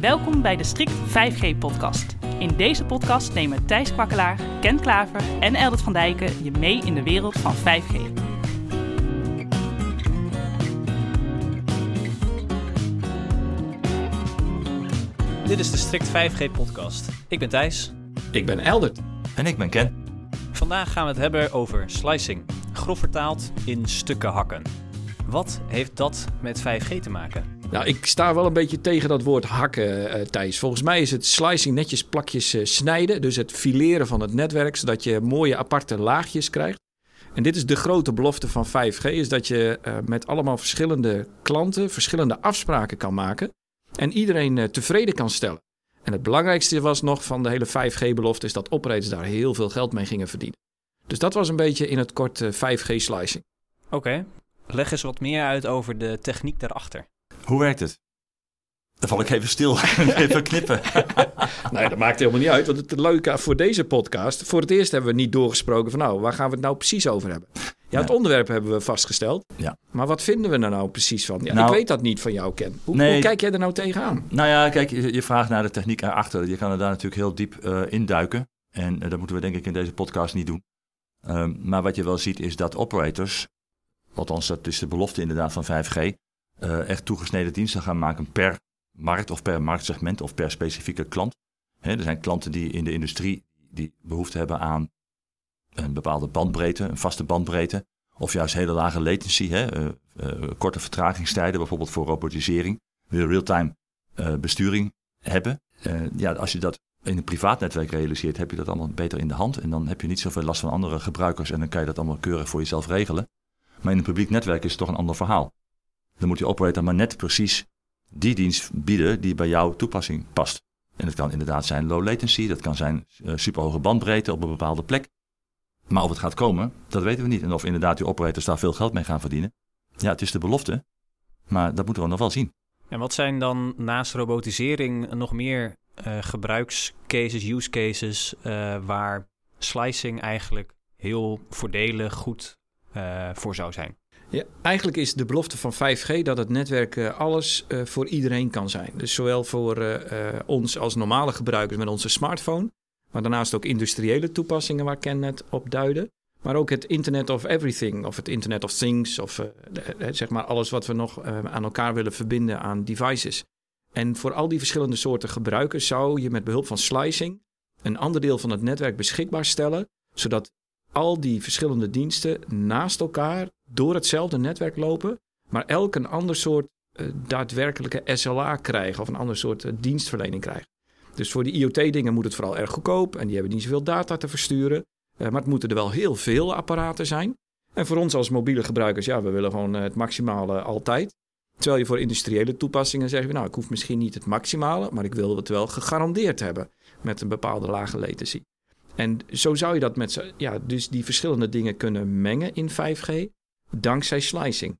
Welkom bij de Strict 5G-podcast. In deze podcast nemen Thijs Kwakkelaar, Ken Klaver en Eldert van Dijken je mee in de wereld van 5G. Dit is de Strict 5G-podcast. Ik ben Thijs. Ik ben Eldert. En ik ben Ken. Vandaag gaan we het hebben over slicing, grof vertaald in stukken hakken. Wat heeft dat met 5G te maken? Nou, ik sta wel een beetje tegen dat woord hakken, uh, Thijs. Volgens mij is het slicing netjes plakjes uh, snijden. Dus het fileren van het netwerk, zodat je mooie aparte laagjes krijgt. En dit is de grote belofte van 5G, is dat je uh, met allemaal verschillende klanten verschillende afspraken kan maken. En iedereen tevreden kan stellen. En het belangrijkste was nog van de hele 5G-belofte is dat operators daar heel veel geld mee gingen verdienen. Dus dat was een beetje in het kort 5G-slicing. Oké, leg eens wat meer uit over de techniek daarachter. Hoe werkt het? Dan val ik even stil. even knippen. nee, dat maakt helemaal niet uit. Want het leuke voor deze podcast... Voor het eerst hebben we niet doorgesproken van... nou, waar gaan we het nou precies over hebben? Ja, het onderwerp hebben we vastgesteld. Ja. Maar wat vinden we er nou precies van? Ja, nou, ik weet dat niet van jou, Ken. Hoe, nee, hoe, kijk jij er nou tegenaan? Nou ja, kijk, je, je vraagt naar de techniek erachter. Je kan er daar natuurlijk heel diep uh, induiken. En uh, dat moeten we denk ik in deze podcast niet doen. Um, maar wat je wel ziet is dat operators... althans dat is de belofte inderdaad van 5G uh, echt toegesneden diensten gaan maken per markt of per marktsegment of per specifieke klant. Er zijn klanten die in de industrie die behoefte hebben aan een bepaalde bandbreedte, een vaste bandbreedte. Of juist hele lage latency, uh, uh, korte vertragingstijden, bijvoorbeeld voor robotisering. Wil real-time besturing hebben. ja, als je dat in een privaat netwerk realiseert, heb je dat allemaal beter in de hand. En dan heb je niet zoveel last van andere gebruikers en dan kan je dat allemaal keurig voor jezelf regelen. Maar in een publiek netwerk is het toch een ander verhaal. Dan moet die operator maar net precies die dienst bieden die bij jouw toepassing past. En dat kan inderdaad zijn low latency, dat kan zijn uh, superhoge bandbreedte op een bepaalde plek. Maar of het gaat komen, dat weten we niet. En of inderdaad die operators daar veel geld mee gaan verdienen. Ja, het is de belofte, maar dat moeten we nog wel zien. En wat zijn dan naast robotisering nog meer uh, gebruikscases, use cases, uh, waar slicing eigenlijk heel voordelig goed voor zou zijn? Ja, eigenlijk is de belofte van 5G dat het netwerk uh, alles uh, voor iedereen kan zijn. Dus zowel voor uh, ons als normale gebruikers met onze smartphone, maar daarnaast ook industriële toepassingen waar Ken net op duidde. Maar ook het Internet of Everything of het Internet of Things of zeg maar alles wat we nog aan elkaar willen verbinden aan devices. En voor al die verschillende soorten gebruikers zou je met behulp van slicing een ander deel van het netwerk beschikbaar stellen, zodat al die verschillende diensten naast elkaar door hetzelfde netwerk lopen, maar elk een ander soort uh, daadwerkelijke SLA krijgen of een ander soort uh, dienstverlening krijgen. Dus voor die IoT-dingen moet het vooral erg goedkoop en die hebben niet zoveel data te versturen. Uh, maar het moeten er wel heel veel apparaten zijn. En voor ons als mobiele gebruikers, ja, we willen gewoon het maximale altijd. Terwijl je voor industriële toepassingen zegt, nou, ik hoef misschien niet het maximale, maar ik wil het wel gegarandeerd hebben met een bepaalde lage latency. En zo zou je dat met ja, dus die verschillende dingen kunnen mengen in 5G dankzij slicing.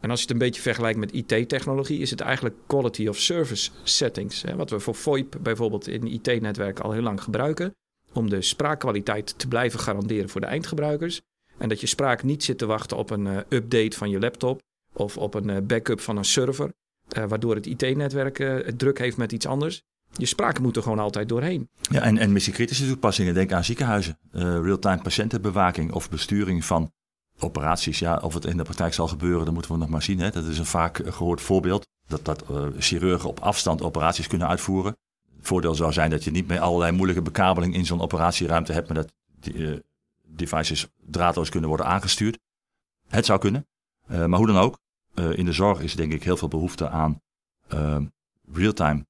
En als je het een beetje vergelijkt met IT-technologie, is het eigenlijk quality of service settings. Hè, wat we voor VoIP bijvoorbeeld in IT-netwerken al heel lang gebruiken. Om de spraakkwaliteit te blijven garanderen voor de eindgebruikers. En dat je spraak niet zit te wachten op een uh, update van je laptop of op een uh, backup van een server. Uh, waardoor het IT-netwerk druk heeft met iets anders. Je spraak moet er gewoon altijd doorheen. Ja, en, en missiekritische toepassingen. Denk aan ziekenhuizen. Real-time patiëntenbewaking of besturing van operaties, ja, of het in de praktijk zal gebeuren, dat moeten we nog maar zien. Hè. Dat is een vaak gehoord voorbeeld, dat, dat uh, chirurgen op afstand operaties kunnen uitvoeren. Voordeel zou zijn dat je niet meer allerlei moeilijke bekabeling in zo'n operatieruimte hebt, maar dat die uh, devices draadloos kunnen worden aangestuurd. Het zou kunnen, maar hoe dan ook. in de zorg is denk ik heel veel behoefte aan real-time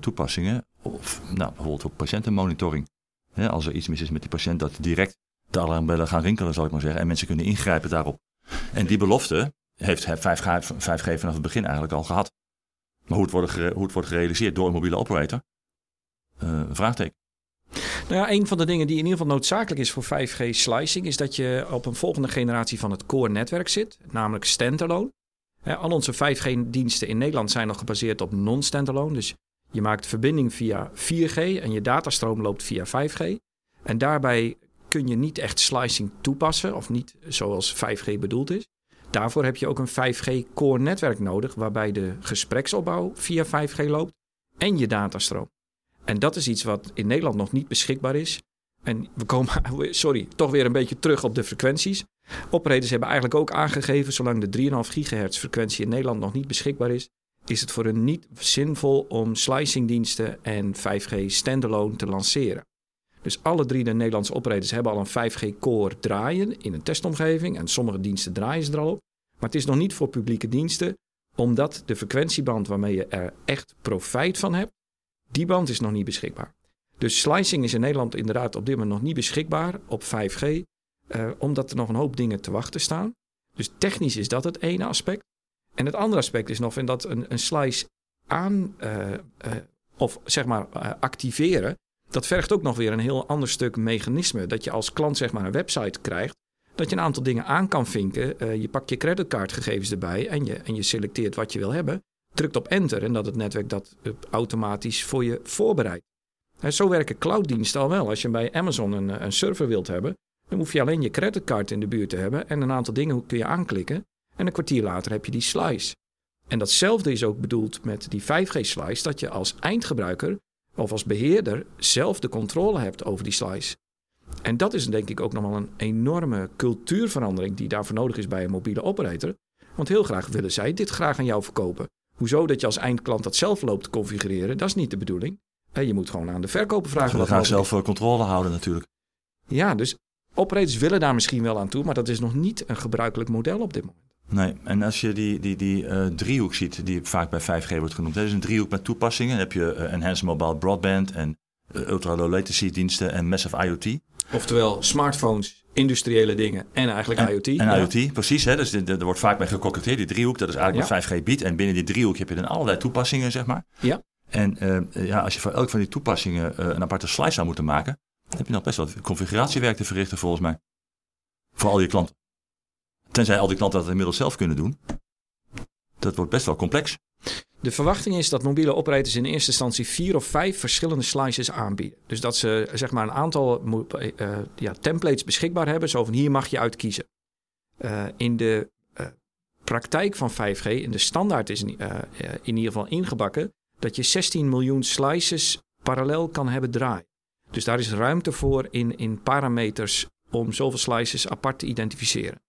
toepassingen. Of nou, bijvoorbeeld ook patiëntenmonitoring. als er iets mis is met die patiënt, dat direct de alarmbellen gaan rinkelen, zal ik maar zeggen. En mensen kunnen ingrijpen daarop. En die belofte heeft 5G, 5G vanaf het begin eigenlijk al gehad. Maar hoe het wordt, hoe het gerealiseerd door een mobiele operator, uh, vraagteken. Nou ja, een van de dingen die in ieder geval noodzakelijk is voor 5G slicing, is dat je op een volgende generatie van het core netwerk zit, namelijk standalone. al onze 5G-diensten in Nederland zijn nog gebaseerd op non-standalone. Dus je maakt verbinding via 4G en je datastroom loopt via 5G. En daarbij kun je niet echt slicing toepassen, of niet zoals 5G bedoeld is. Daarvoor heb je ook een 5G core netwerk nodig, waarbij de gespreksopbouw via 5G loopt en je datastroom. En dat is iets wat in Nederland nog niet beschikbaar is. En we komen, sorry, toch weer een beetje terug op de frequenties. Operators hebben eigenlijk ook aangegeven, zolang de 3,5 gigahertz frequentie in Nederland nog niet beschikbaar is, is het voor hen niet zinvol om slicingdiensten en 5G standalone te lanceren. Dus alle drie de Nederlandse operators hebben al een 5G-core draaien in een testomgeving en sommige diensten draaien ze er al op. Maar het is nog niet voor publieke diensten, omdat de frequentieband waarmee je er echt profijt van hebt, die band is nog niet beschikbaar. Dus slicing is in Nederland inderdaad op dit moment nog niet beschikbaar op 5G, eh, omdat er nog een hoop dingen te wachten staan. Dus technisch is dat het ene aspect. En het andere aspect is nog dat een, een slice aan uh, uh, of zeg maar uh, activeren, dat vergt ook nog weer een heel ander stuk mechanisme. Dat je als klant zeg maar een website krijgt, dat je een aantal dingen aan kan vinken. je pakt je creditcardgegevens erbij en je, en je selecteert wat je wil hebben. Drukt op enter en dat het netwerk dat automatisch voor je voorbereidt. En zo werken clouddiensten al wel. Als je bij Amazon een, een server wilt hebben, dan hoef je alleen je creditcard in de buurt te hebben en een aantal dingen kun je aanklikken. En een kwartier later heb je die slice. En datzelfde is ook bedoeld met die 5G-slice, dat je als eindgebruiker of als beheerder zelf de controle hebt over die slice. En dat is denk ik ook nog wel een enorme cultuurverandering die daarvoor nodig is bij een mobiele operator. Want heel graag willen zij dit graag aan jou verkopen. Hoezo dat je als eindklant dat zelf loopt te configureren, dat is niet de bedoeling. Je moet gewoon aan de verkoper vragen. Ze willen graag zelf eh, controle houden natuurlijk. Ja, dus operators willen daar misschien wel aan toe, maar dat is nog niet een gebruikelijk model op dit moment. Nee, en als je die, die, die uh, driehoek ziet, die vaak bij 5G wordt genoemd. Dat is een driehoek met toepassingen. Dan heb je uh, Enhanced Mobile Broadband en uh, Ultra Low Latency diensten en Massive IoT. Oftewel smartphones, industriële dingen en eigenlijk en, IoT. En ja. IoT, precies. Hè? Dus er wordt vaak mee gekoketteerd. Die driehoek, dat is eigenlijk ja. wat 5G biedt. En binnen die driehoek heb je dan allerlei toepassingen, zeg maar. Ja. En ja, als je voor elk van die toepassingen een aparte slice zou moeten maken, dan heb je nog best wel configuratiewerk te verrichten volgens mij. Voor al je klanten. Tenzij al die klanten dat inmiddels zelf kunnen doen. Dat wordt best wel complex. De verwachting is dat mobiele operators in eerste instantie vier of vijf verschillende slices aanbieden. Dus dat ze zeg maar een aantal uh, ja, templates beschikbaar hebben. Zo van hier mag je uit kiezen. Uh, in de uh, praktijk van 5G, in de standaard is in, in ieder geval ingebakken dat je 16 miljoen slices parallel kan hebben draaien. Dus daar is ruimte voor in, in parameters om zoveel slices apart te identificeren.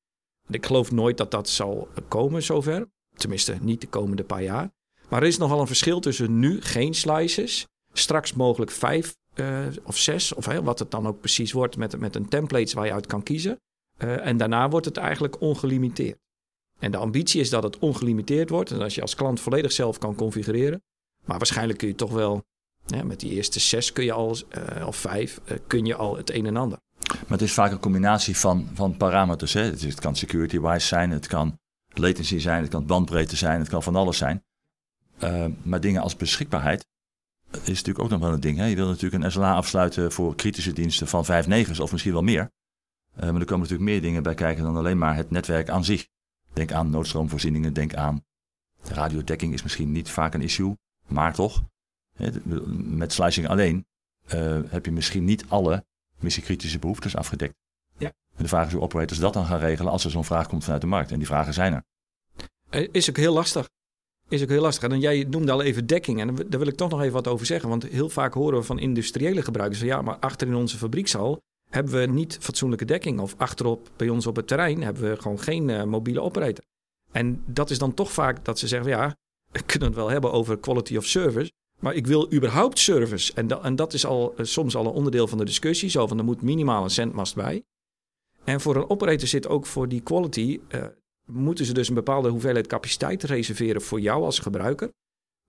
Ik geloof nooit dat dat zal komen zover. Tenminste, niet de komende paar jaar. Maar er is nogal een verschil tussen nu geen slices, straks mogelijk vijf uh, of zes, of wat het dan ook precies wordt met, met een template waar je uit kan kiezen. Uh, en daarna wordt het eigenlijk ongelimiteerd. En de ambitie is dat het ongelimiteerd wordt en als je als klant volledig zelf kan configureren. Maar waarschijnlijk kun je toch wel, met die eerste zes kun je al, uh, of vijf, kun je al het een en ander. Maar het is vaak een combinatie van, van parameters. Hè? Het, het kan security-wise zijn, het kan latency zijn, het kan bandbreedte zijn, het kan van alles zijn. Uh, maar dingen als beschikbaarheid is natuurlijk ook nog wel een ding. Hè? Je wil natuurlijk een SLA afsluiten voor kritische diensten van 5 negens of misschien wel meer. Uh, maar er komen natuurlijk meer dingen bij kijken dan alleen maar het netwerk aan zich. Denk aan noodstroomvoorzieningen, denk aan de radiodekking is misschien niet vaak een issue, maar toch. Met slicing alleen uh, heb je misschien niet alle missiekritische behoeftes afgedekt. Ja. En de vraag is hoe operators dat dan gaan regelen als er zo'n vraag komt vanuit de markt. En die vragen zijn er. Is ook heel lastig. Is ook heel lastig. En jij noemde al even dekking. En daar wil ik toch nog even wat over zeggen. Want heel vaak horen we van industriële gebruikers van ja, maar achter in onze fabriekshal hebben we niet fatsoenlijke dekking. Of achterop bij ons op het terrein hebben we gewoon geen uh, mobiele operator. En dat is dan toch vaak dat ze zeggen ja, we kunnen het wel hebben over quality of service. Maar ik wil überhaupt service. En, en dat is al, uh, soms al een onderdeel van de discussie. Zo van er moet minimaal een zendmast bij. En voor een operator zit ook voor die quality. Uh, moeten ze dus een bepaalde hoeveelheid capaciteit reserveren voor jou als gebruiker.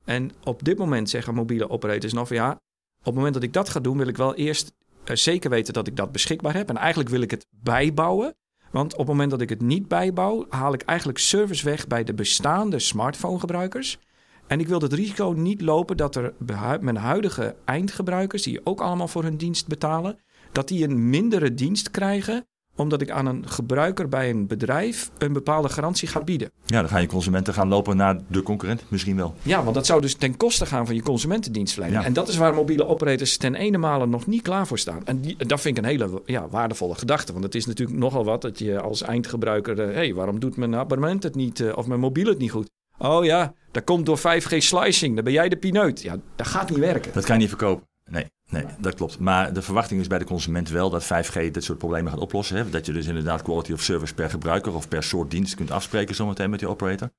En op dit moment zeggen mobiele operators nog van ja. Op het moment dat ik dat ga doen, wil ik wel eerst uh, zeker weten dat ik dat beschikbaar heb. En eigenlijk wil ik het bijbouwen. Want op het moment dat ik het niet bijbouw, haal ik eigenlijk service weg bij de bestaande smartphone gebruikers. En ik wil het risico niet lopen dat er mijn huidige eindgebruikers, die ook allemaal voor hun dienst betalen, dat die een mindere dienst krijgen omdat ik aan een gebruiker bij een bedrijf een bepaalde garantie ga bieden. Ja, dan gaan je consumenten gaan lopen naar de concurrent misschien wel. Ja, want dat zou dus ten koste gaan van je consumentendienstverlening. Ja. En dat is waar mobiele operators ten ene male nog niet klaar voor staan. En die, dat vind ik een hele ja, waardevolle gedachte. Want het is natuurlijk nogal wat dat je als eindgebruiker... hé, hey, waarom doet mijn abonnement het niet of mijn mobiel het niet goed? Oh ja, dat komt door 5G slicing. Dan ben jij de pineut. Ja, dat gaat niet werken. Dat kan je niet verkopen. Nee, nee, dat klopt. Maar de verwachting is bij de consument wel dat 5G dit soort problemen gaat oplossen. Hè? Dat je dus inderdaad quality of service per gebruiker of per soort dienst kunt afspreken zometeen met die operator.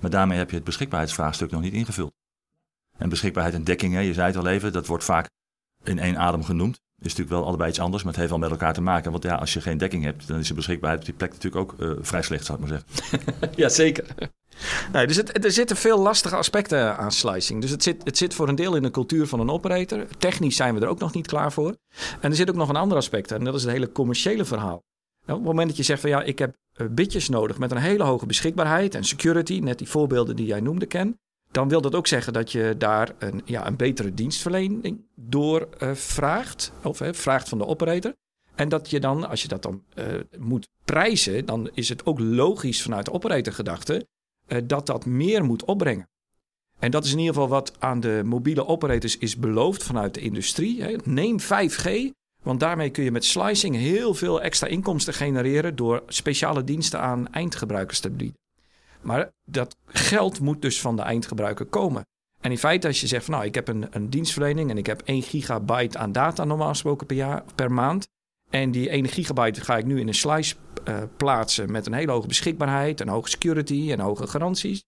Maar daarmee heb je het beschikbaarheidsvraagstuk nog niet ingevuld. En beschikbaarheid en dekking, hè, je zei het al even, dat wordt vaak in één adem genoemd. Is natuurlijk wel allebei iets anders, maar het heeft wel met elkaar te maken. Want ja, als je geen dekking hebt, dan is de beschikbaarheid op die plek natuurlijk ook uh, vrij slecht, zou ik maar zeggen. ja, zeker. Nee, zit, er zitten veel lastige aspecten aan slicing. Dus het zit, het zit voor een deel in de cultuur van een operator. Technisch zijn we er ook nog niet klaar voor. En er zit ook nog een ander aspect en dat is het hele commerciële verhaal. Nou, op het moment dat je zegt van ja, ik heb uh, bitjes nodig met een hele hoge beschikbaarheid en security, net die voorbeelden die jij noemde, Ken, dan wil dat ook zeggen dat je daar een, ja, een betere dienstverlening door uh, vraagt, of vraagt van de operator. En dat je dan, als je dat dan uh, moet prijzen, dan is het ook logisch vanuit de operatorgedachte dat dat meer moet opbrengen. En dat is in ieder geval wat aan de mobiele operators is beloofd vanuit de industrie. Hè. Neem 5G, want daarmee kun je met slicing heel veel extra inkomsten genereren door speciale diensten aan eindgebruikers te bieden. Maar dat geld moet dus van de eindgebruiker komen. En in feite, als je zegt van nou, ik heb een, een dienstverlening en ik heb 1 gigabyte aan data normaal gesproken per, jaar, per maand. En die 1 gigabyte ga ik nu in een slice uh, plaatsen met een hele hoge beschikbaarheid, een hoge security en hoge garanties.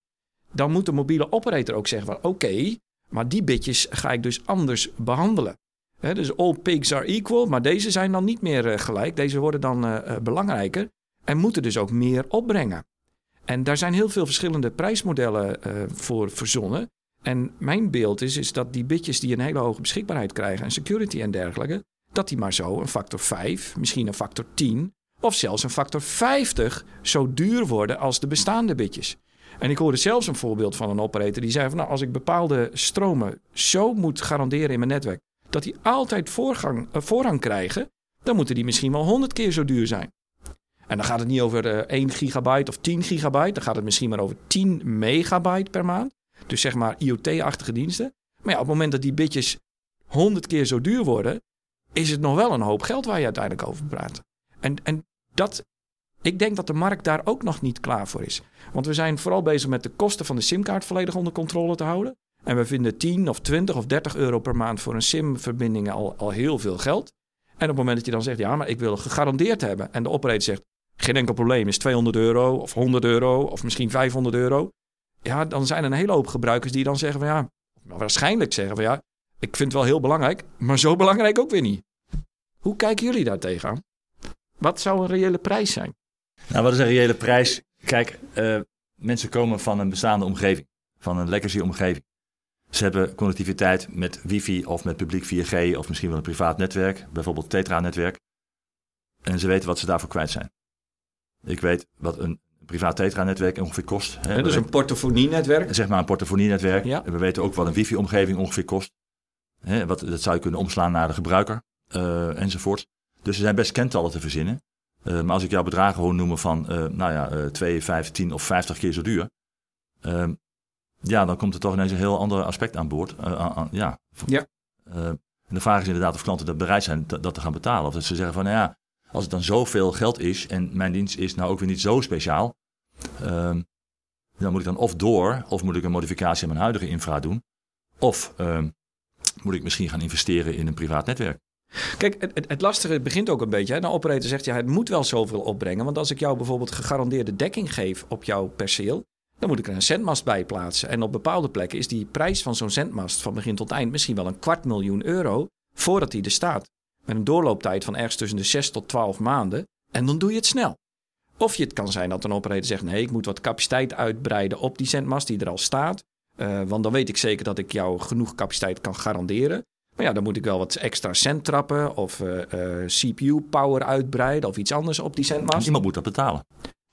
Dan moet de mobiele operator ook zeggen van oké, maar die bitjes ga ik dus anders behandelen. Dus all pigs are equal, maar deze zijn dan niet meer uh, gelijk. Deze worden dan uh, belangrijker en moeten dus ook meer opbrengen. En daar zijn heel veel verschillende prijsmodellen voor verzonnen. En mijn beeld is, is dat die bitjes die een hele hoge beschikbaarheid krijgen en security en dergelijke, dat die maar zo een factor 5, misschien een factor 10 of zelfs een factor 50 zo duur worden als de bestaande bitjes. En ik hoorde zelfs een voorbeeld van een operator die zei van nou, als ik bepaalde stromen zo moet garanderen in mijn netwerk, dat die altijd voorgang, uh, voorrang krijgen, dan moeten die misschien wel 100 keer zo duur zijn. En dan gaat het niet over uh, 1 gigabyte of 10 gigabyte. Dan gaat het misschien maar over 10 megabyte per maand. Dus zeg maar IoT-achtige diensten. Maar ja, op het moment dat die bitjes 100 keer zo duur worden, is het nog wel een hoop geld waar je uiteindelijk over praat. En, en dat, ik denk dat de markt daar ook nog niet klaar voor is. Want we zijn vooral bezig met de kosten van de simkaart volledig onder controle te houden. En we vinden 10 of 20 of 30 euro per maand voor een SIM-verbinding al, al heel veel geld. En op het moment dat je dan zegt, ja, maar ik wil gegarandeerd hebben. En de operator zegt, geen enkel probleem, is 200 euro of 100 euro of misschien 500 euro. Ja, dan zijn er een hele hoop gebruikers die dan zeggen van ja, waarschijnlijk zeggen van ja, ik vind het wel heel belangrijk, maar zo belangrijk ook weer niet. Hoe kijken jullie daar tegenaan? Wat zou een reële prijs zijn? Nou, wat is een reële prijs? Kijk, uh, mensen komen van een bestaande omgeving, van een legacy omgeving. Ze hebben connectiviteit met wifi of met publiek 4G of misschien wel een privaat netwerk, bijvoorbeeld Tetra-netwerk. En ze weten wat ze daarvoor kwijt zijn. Ik weet wat een privaat Tetra-netwerk ongeveer kost. Hè. dus een portofonienetwerk? Zeg maar een portofonienetwerk. Ja. We weten ook wat een wifi-omgeving ongeveer kost. Hè, wat, dat zou je kunnen omslaan naar de gebruiker uh, enzovoort. Dus er zijn best kentallen te verzinnen. Uh, maar als ik jouw bedragen hoor noemen van, uh, nou ja, uh, 2, 5, 10 of 50 keer zo duur. Ehm, ja, dan komt er toch ineens een heel ander aspect aan boord. Aan, ja. ja. en de vraag is inderdaad of klanten dat bereid zijn dat te gaan betalen. Of dat ze zeggen van, nou ja, als het dan zoveel geld is en mijn dienst is nou ook weer niet zo speciaal, um, dan moet ik dan of door, of moet ik een modificatie aan mijn huidige infra doen, of um, moet ik misschien gaan investeren in een privaat netwerk. Kijk, het, het, lastige begint ook een beetje. De operator zegt ja, het moet wel zoveel opbrengen. Want als ik jou bijvoorbeeld gegarandeerde dekking geef op jouw perceel, dan moet ik er een zendmast bij plaatsen. En op bepaalde plekken is die prijs van zo'n zendmast van begin tot eind misschien wel een kwart miljoen euro voordat die er staat. Met een doorlooptijd van ergens tussen de 6 tot 12 maanden. En dan doe je het snel. Of je het kan zijn dat een operator zegt: nee, ik moet wat capaciteit uitbreiden op die zendmast die er al staat. Uh, want dan weet ik zeker dat ik jou genoeg capaciteit kan garanderen. Maar ja, dan moet ik wel wat extra cent trappen of uh, uh, CPU-power uitbreiden of iets anders op die zendmast. Iemand moet dat betalen.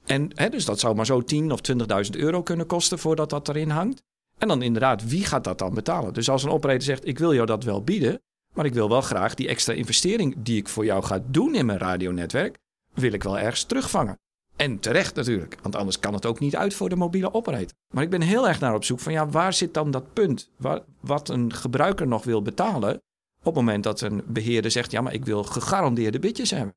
En hè, dus dat zou maar zo 10 of 20.000 euro kunnen kosten voordat dat erin hangt. En dan inderdaad, wie gaat dat dan betalen? Dus als een operator zegt: ik wil jou dat wel bieden, maar ik wil wel graag die extra investering die ik voor jou ga doen in mijn radionetwerk, wil ik wel ergens terugvangen. En terecht natuurlijk, want anders kan het ook niet uit voor de mobiele operator. Maar ik ben heel erg naar op zoek van ja, waar zit dan dat punt? Waar, wat een gebruiker nog wil betalen op het moment dat een beheerder zegt ja, maar ik wil gegarandeerde bitjes hebben.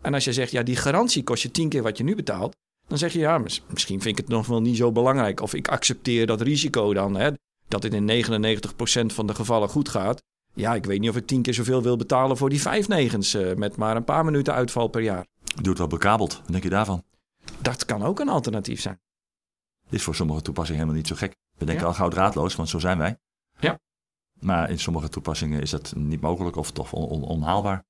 En als je zegt ja, die garantie kost je tien keer wat je nu betaalt, Dan zeg je, ja, misschien vind ik het nog wel niet zo belangrijk. Of ik accepteer dat risico dan, hè, dat het in 99% van de gevallen goed gaat. Ja, ik weet niet of ik tien keer zoveel wil betalen voor die vijf negens uh, met maar een paar minuten uitval per jaar. Doe het wel bekabeld. Denk je daarvan? Dat kan ook een alternatief zijn. Is voor sommige toepassingen helemaal niet zo gek. We denken al gauw draadloos, want zo zijn wij. Ja. Maar in sommige toepassingen is dat niet mogelijk of toch on onhaalbaar.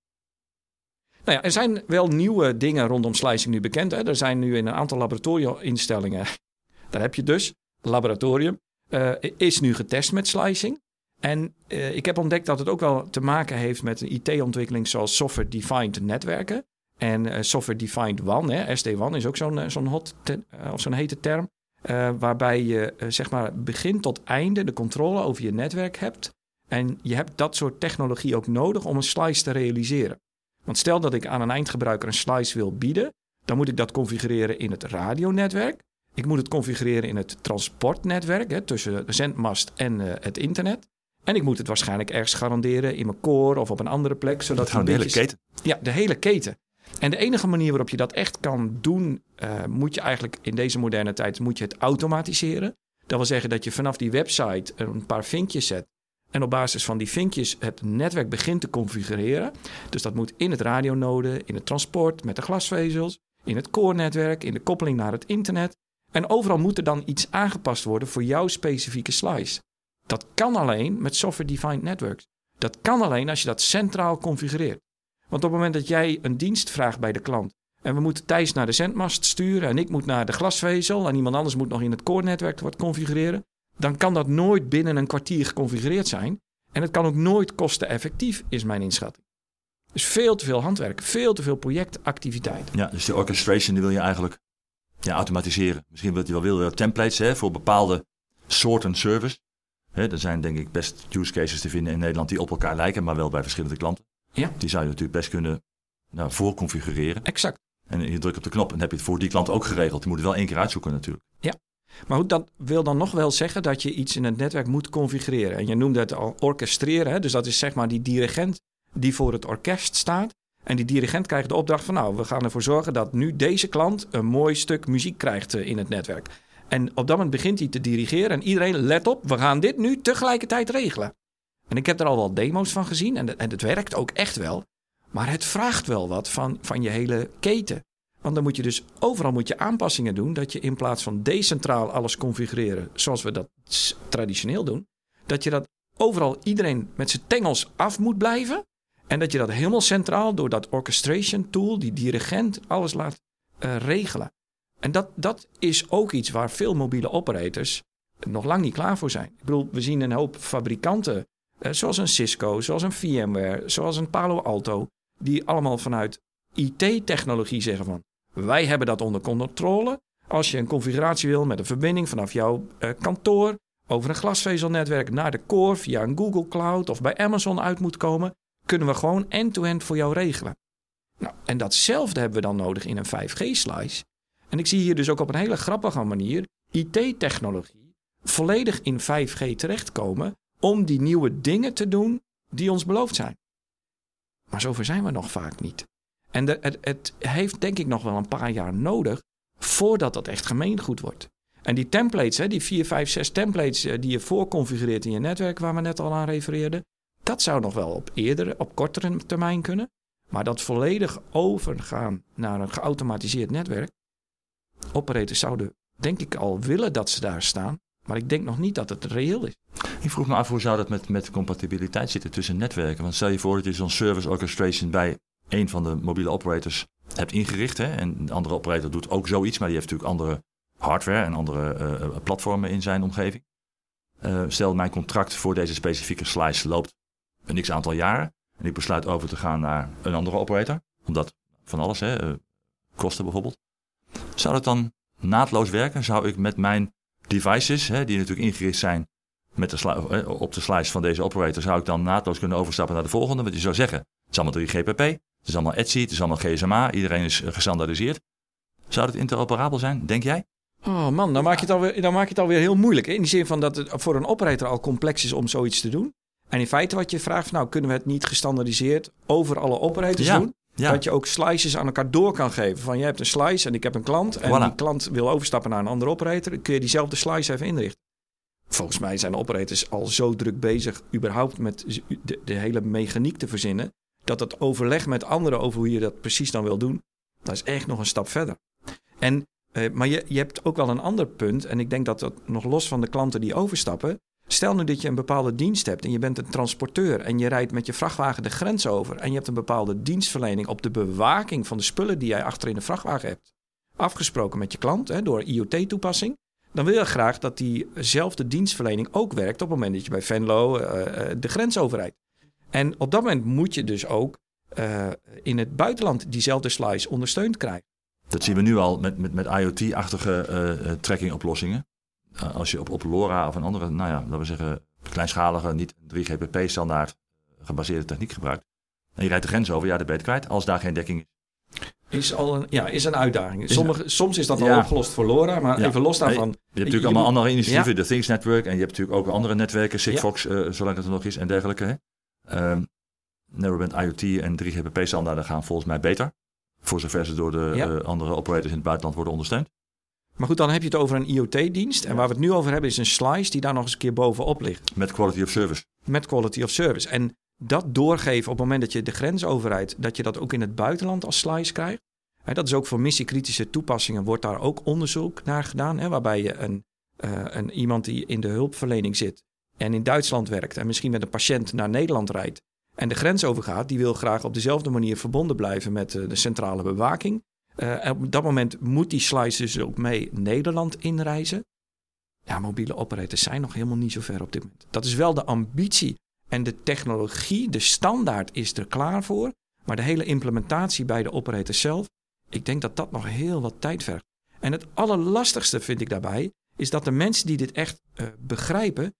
Nou ja, er zijn wel nieuwe dingen rondom slicing nu bekend. Hè. Er zijn nu in een aantal laboratoriuminstellingen. Daar heb je dus, laboratorium, uh, is nu getest met slicing. En uh, ik heb ontdekt dat het ook wel te maken heeft met een IT-ontwikkeling zoals software-defined netwerken. En uh, software-defined WAN, hè, SD-WAN is ook zo'n zo'n hot of zo'n hete term. waarbij je zeg maar begin tot einde de controle over je netwerk hebt. En je hebt dat soort technologie ook nodig om een slice te realiseren. Want stel dat ik aan een eindgebruiker een slice wil bieden, dan moet ik dat configureren in het radionetwerk. Ik moet het configureren in het transportnetwerk hè, tussen de zendmast en uh, het internet. En ik moet het waarschijnlijk ergens garanderen in mijn core of op een andere plek. Zodat de hele keten. Ja, de hele keten. En de enige manier waarop je dat echt kan doen, uh, moet je eigenlijk in deze moderne tijd moet je het automatiseren. Dat wil zeggen dat je vanaf die website een paar vinkjes zet en op basis van die vinkjes het netwerk begint te configureren. Dus dat moet in het radionode, in het transport, met de glasvezels, in het core-netwerk, in de koppeling naar het internet. En overal moet er dan iets aangepast worden voor jouw specifieke slice. Dat kan alleen met software-defined networks. Dat kan alleen als je dat centraal configureert. Want op het moment dat jij een dienst vraagt bij de klant en we moeten Thijs naar de zendmast sturen en ik moet naar de glasvezel en iemand anders moet nog in het core-netwerk wat configureren, dan kan dat nooit binnen een kwartier geconfigureerd zijn. En het kan ook nooit kosteneffectief, is mijn inschatting. Dus veel te veel handwerk, veel te veel projectactiviteit. Ja, dus de orchestration die wil je eigenlijk ja, automatiseren. Misschien wil je wel willen templates hè, voor bepaalde soorten service. Hè, er zijn denk ik best use cases te vinden in Nederland die op elkaar lijken, maar wel bij verschillende klanten. Ja. Die zou je natuurlijk best kunnen nou, voorconfigureren. Exact. En je drukt op de knop en dan heb je het voor die klant ook geregeld. Je moet het wel één keer uitzoeken natuurlijk. Ja. Maar goed, dat wil dan nog wel zeggen dat je iets in het netwerk moet configureren. En je noemde het al orchestreren. Hè? Dus dat is zeg maar die dirigent die voor het orkest staat. En die dirigent krijgt de opdracht van nou, we gaan ervoor zorgen dat nu deze klant een mooi stuk muziek krijgt eh, in het netwerk. En op dat moment begint hij te dirigeren en iedereen let op, we gaan dit nu tegelijkertijd regelen. En ik heb er al wel demo's van gezien en, en het werkt ook echt wel. Maar het vraagt wel wat van, van je hele keten. Want dan moet je dus overal moet je aanpassingen doen. Dat je in plaats van decentraal alles configureren zoals we dat traditioneel doen. Dat je dat overal iedereen met zijn tengels af moet blijven. En dat je dat helemaal centraal door dat orchestration tool, die dirigent, alles laat uh, regelen. En dat, dat is ook iets waar veel mobiele operators nog lang niet klaar voor zijn. Ik bedoel, we zien een hoop fabrikanten, zoals een Cisco, zoals een VMware, zoals een Palo Alto, die allemaal vanuit IT-technologie zeggen van wij hebben dat onder controle. Als je een configuratie wil met een verbinding vanaf jouw uh, kantoor over een glasvezelnetwerk naar de core via een Google Cloud of bij Amazon uit moet komen, kunnen we gewoon end-to-end voor jou regelen. Nou, en datzelfde hebben we dan nodig in een 5G-slice. En ik zie hier dus ook op een hele grappige manier IT-technologie volledig in 5G terechtkomen om die nieuwe dingen te doen die ons beloofd zijn. Maar zover zijn we nog vaak niet. En de, het, het heeft denk ik nog wel een paar jaar nodig voordat dat echt gemeengoed wordt. En die templates, hè, die 4, 5, 6 templates eh, die je voorconfigureert in je netwerk, waar we net al aan refereerden, dat zou nog wel op eerder, op kortere termijn kunnen. Maar dat volledig overgaan naar een geautomatiseerd netwerk. Operators zouden, denk ik, al willen dat ze daar staan. Maar ik denk nog niet dat het reëel is. Ik vroeg me af hoe zou dat met, met compatibiliteit zitten tussen netwerken. Want stel je voor dat je zo'n service orchestration bij een van de mobiele operators hebt ingericht. Hè, en de andere operator doet ook zoiets, maar die heeft natuurlijk andere hardware en andere uh, platformen in zijn omgeving. Uh, stel, mijn contract voor deze specifieke slice loopt een x aantal jaren. En ik besluit over te gaan naar een andere operator. Omdat van alles, hè, kosten bijvoorbeeld. Zou dat dan naadloos werken? Zou ik met mijn devices, hè, die natuurlijk ingericht zijn met de op de slice van deze operator, zou ik dan naadloos kunnen overstappen naar de volgende? Want je zou zeggen, het is allemaal 3GPP. Het is allemaal Etsy, het is allemaal GSMA, iedereen is eh, gestandaardiseerd. Zou het interoperabel zijn, denk jij? Oh man, dan maak je het alweer, dan maak je het alweer heel moeilijk. Hè? In die zin van dat het voor een operator al complex is om zoiets te doen. En in feite wat je vraagt, nou kunnen we het niet gestandaardiseerd over alle operators ja. doen? Ja. Dat je ook slices aan elkaar door kan geven. Van je hebt een slice en ik heb een klant. En Voilà. die klant wil overstappen naar een andere operator. Dan kun je diezelfde slice even inrichten. Volgens mij zijn de operators al zo druk bezig überhaupt met de hele mechaniek te verzinnen. Dat het overleg met anderen over hoe je dat precies dan wil doen. Dat is echt nog een stap verder. En, eh, maar je, je hebt ook wel een ander punt. En ik denk dat dat nog los van de klanten die overstappen. Stel nu dat je een bepaalde dienst hebt en je bent een transporteur en je rijdt met je vrachtwagen de grens over en je hebt een bepaalde dienstverlening op de bewaking van de spullen die jij achter in de vrachtwagen hebt afgesproken met je klant hè, door IoT-toepassing, dan wil je graag dat diezelfde dienstverlening ook werkt op het moment dat je bij Venlo eh, eh, de grens overrijdt. En op dat moment moet je dus ook eh, in het buitenland diezelfde slice ondersteund krijgen. Dat zien we nu al met, met, met IoT-achtige eh, trackingoplossingen. Eh, als je op, op LoRa of een andere, nou ja, laten we zeggen, kleinschalige, niet 3GPP-standaard gebaseerde techniek gebruikt. En je rijdt de grens over, ja, dat ben je het kwijt als daar geen dekking is. Is, al een, ja, is een uitdaging. soms is dat al Ja. opgelost voor LoRa, maar Ja. even los daarvan. Je hebt natuurlijk je allemaal moet- andere initiatieven, de Things Network. En je hebt natuurlijk ook andere netwerken, Sigfox, eh, zolang het er nog is en dergelijke. Hè. Ehm, Narrowband IoT en 3GPP-standaarden gaan volgens mij beter. Voor zover ze door de eh, andere operators in het buitenland worden ondersteund. Maar goed, dan heb je het over een IoT-dienst. En waar we het nu over hebben is een slice die daar nog eens een keer bovenop ligt. Met quality of service. met quality of service. En dat doorgeven op het moment dat je de grens overrijdt, dat je dat ook in het buitenland als slice krijgt. Hè, dat is ook voor missiekritische toepassingen, wordt daar ook onderzoek naar gedaan. Hè, waarbij je een, eh, een, iemand die in de hulpverlening zit en in Duitsland werkt en misschien met een patiënt naar Nederland rijdt en de grens overgaat, die wil graag op dezelfde manier verbonden blijven met eh, de centrale bewaking. Eh, op dat moment moet die slice dus ook mee Nederland inreizen. Ja, mobiele operators zijn nog helemaal niet zo ver op dit moment. Dat is wel de ambitie en de technologie, de standaard is er klaar voor. Maar de hele implementatie bij de operators zelf, ik denk dat dat nog heel wat tijd vergt. En het allerlastigste vind ik daarbij, is dat de mensen die dit echt eh, begrijpen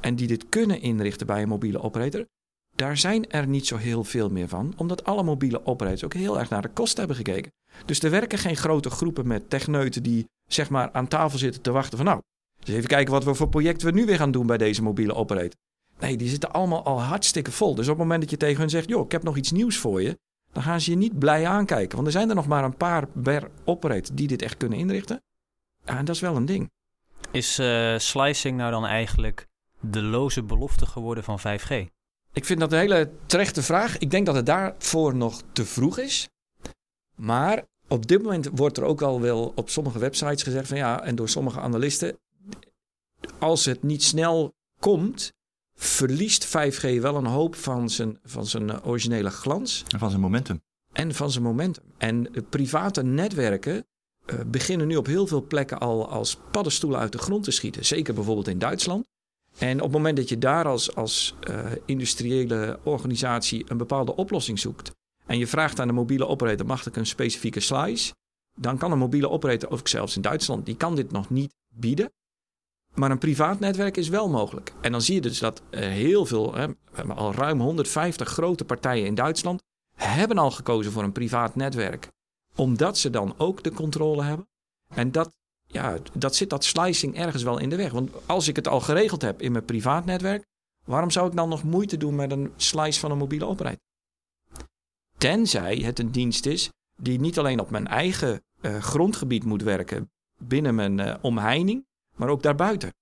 en die dit kunnen inrichten bij een mobiele operator, daar zijn er niet zo heel veel meer van, omdat alle mobiele operators ook heel erg naar de kosten hebben gekeken. Dus er werken geen grote groepen met techneuten die zeg maar aan tafel zitten te wachten van nou, dus even kijken wat we voor projecten we nu weer gaan doen bij deze mobiele operator. Nee, die zitten allemaal al hartstikke vol. Dus op het moment dat je tegen hun zegt, joh, ik heb nog iets nieuws voor je, dan gaan ze je niet blij aankijken. Want er zijn er nog maar een paar per operator die dit echt kunnen inrichten. En dat is wel een ding. Is eh, slicing nou dan eigenlijk de loze belofte geworden van 5G? Ik vind dat een hele terechte vraag. Ik denk dat het daarvoor nog te vroeg is. Maar op dit moment wordt er ook al wel op sommige websites gezegd van ja, en door sommige analisten, als het niet snel komt, verliest 5G wel een hoop van zijn, van zijn eh, originele glans En van zijn momentum. en van zijn momentum. En de private netwerken eh, beginnen nu op heel veel plekken al als paddenstoelen uit de grond te schieten. Zeker bijvoorbeeld in Duitsland. En op het moment dat je daar als, als eh, industriële organisatie een bepaalde oplossing zoekt. en je vraagt aan de mobiele operator: mag ik een specifieke slice? dan kan een mobiele operator, ook zelfs in Duitsland, die kan dit nog niet bieden. Maar een privaat netwerk is wel mogelijk. En dan zie je dus dat eh, heel veel, hè, al ruim 150 grote partijen in Duitsland hebben al gekozen voor een privaat netwerk. Omdat ze dan ook de controle hebben. En dat, ja, dat zit dat slicing ergens wel in de weg. Want als ik het al geregeld heb in mijn privaat netwerk, waarom zou ik dan nog moeite doen met een slice van een mobiele operator? Tenzij het een dienst is die niet alleen op mijn eigen eh, grondgebied moet werken binnen mijn eh, omheining, maar ook daarbuiten.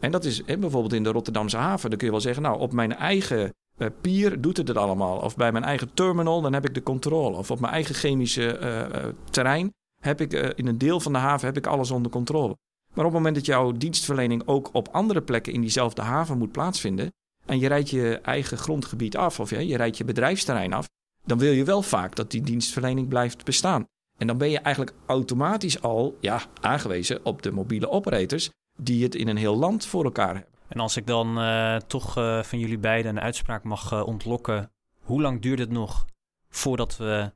En dat is hè, bijvoorbeeld in de Rotterdamse haven. Dan kun je wel zeggen, nou, op mijn eigen eh, pier doet het het allemaal. Of bij mijn eigen terminal, dan heb ik de controle. Of op mijn eigen chemische terrein heb ik eh, in een deel van de haven heb ik alles onder controle. Maar op het moment dat jouw dienstverlening ook op andere plekken in diezelfde haven moet plaatsvinden. en je rijdt je eigen grondgebied af, of ja, je rijdt je bedrijfsterrein af. dan wil je wel vaak dat die dienstverlening blijft bestaan. En dan ben je eigenlijk automatisch al ja, aangewezen op de mobiele operators. die het in een heel land voor elkaar hebben. En als ik dan eh, toch eh, van jullie beiden een uitspraak mag ontlokken, hoe lang duurt het nog voordat we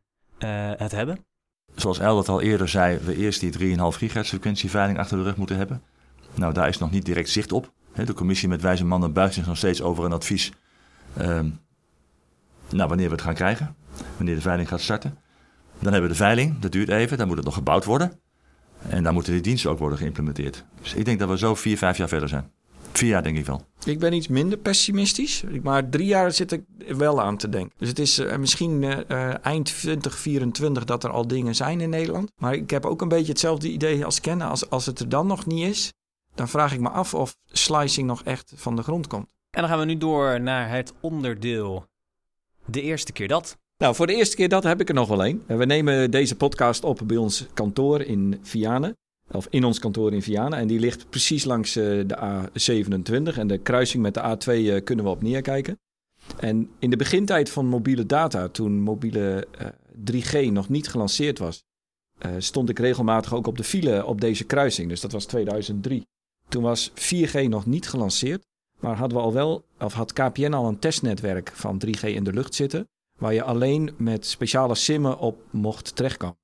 het hebben? Zoals Eldert al eerder zei, we eerst die 3,5 gigahertz frequentieveiling achter de rug moeten hebben. Nou, daar is nog niet direct zicht op. De commissie met wijze mannen buigt zich nog steeds over een advies. ehm, nou, wanneer we het gaan krijgen, wanneer de veiling gaat starten. Dan hebben we de veiling, dat duurt even, dan moet het nog gebouwd worden. En dan moeten die diensten ook worden geïmplementeerd. Dus ik denk dat we zo vier, vijf jaar verder zijn. Vier jaar denk ik wel. Ik ben iets minder pessimistisch, maar drie jaar zit ik wel aan te denken. Dus het is uh, misschien uh, eind 2024 dat er al dingen zijn in Nederland. Maar ik heb ook een beetje hetzelfde idee als kennen. Als, als het er dan nog niet is, dan vraag ik me af of slicing nog echt van de grond komt. En dan gaan we nu door naar het onderdeel. De eerste keer dat. Nou, voor de eerste keer dat heb ik er nog wel een. We nemen deze podcast op bij ons kantoor in Vianen. Of in ons kantoor in Vianen. En die ligt precies langs uh, de A27. En de kruising met de A2 uh, kunnen we op neerkijken. En in de begintijd van mobiele data, toen mobiele uh, 3G nog niet gelanceerd was, stond ik regelmatig ook op de file op deze kruising. Dus dat was 2003. Toen was 4G nog niet gelanceerd. Maar hadden we al wel, of had KPN al een testnetwerk van 3G in de lucht zitten. Waar je alleen met speciale simmen op mocht terechtkomen.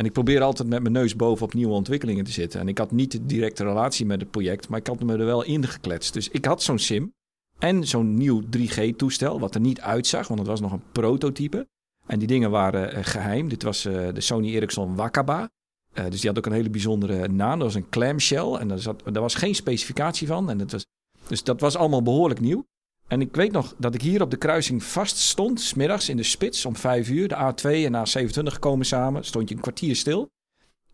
En ik probeer altijd met mijn neus bovenop nieuwe ontwikkelingen te zitten. En ik had niet de directe relatie met het project, maar ik had me er wel in gekletst. Dus ik had zo'n sim en zo'n nieuw 3G-toestel, wat er niet uitzag, want het was nog een prototype. En die dingen waren uh, geheim. Dit was uh, de Sony Ericsson Wakaba. Uh, dus die had ook een hele bijzondere naam. Dat was een clamshell en daar, zat, was geen specificatie van. En het was, dus dat was allemaal behoorlijk nieuw. En ik weet nog dat ik hier op de kruising vast stond, smiddags in de spits om vijf uur. De A2 en A27 komen samen, stond je een kwartier stil.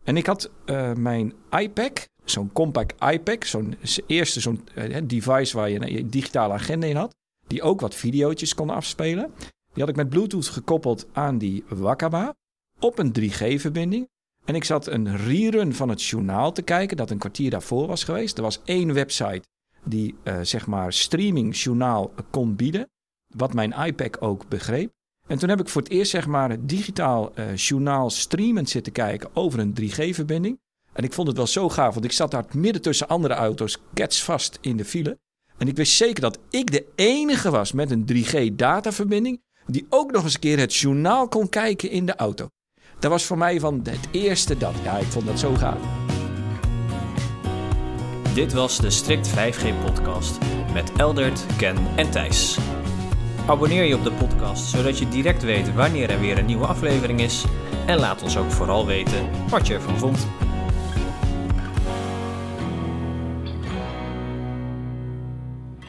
En ik had uh, mijn iPad, zo'n compact iPad, zo'n eerste zo'n uh, device waar je een digitale agenda in had, die ook wat video's kon afspelen. Die had ik met Bluetooth gekoppeld aan die Wakaba op een 3G-verbinding. En ik zat een rerun van het journaal te kijken, dat een kwartier daarvoor was geweest. Er was één website die uh, zeg maar streaming journaal kon bieden. Wat mijn iPad ook begreep. En toen heb ik voor het eerst zeg maar digitaal uh, journaal streamend zitten kijken over een 3G-verbinding. En ik vond het wel zo gaaf, want ik zat daar midden tussen andere auto's vast in de file. En ik wist zeker dat ik de enige was met een 3G-dataverbinding die ook nog eens een keer het journaal kon kijken in de auto. Dat was voor mij van het eerste dat. Ja, ik vond dat zo gaaf. Dit was de Strict 5G podcast met Eldert, Ken en Thijs. Abonneer je op de podcast zodat je direct weet wanneer er weer een nieuwe aflevering is. En laat ons ook vooral weten wat je ervan vond.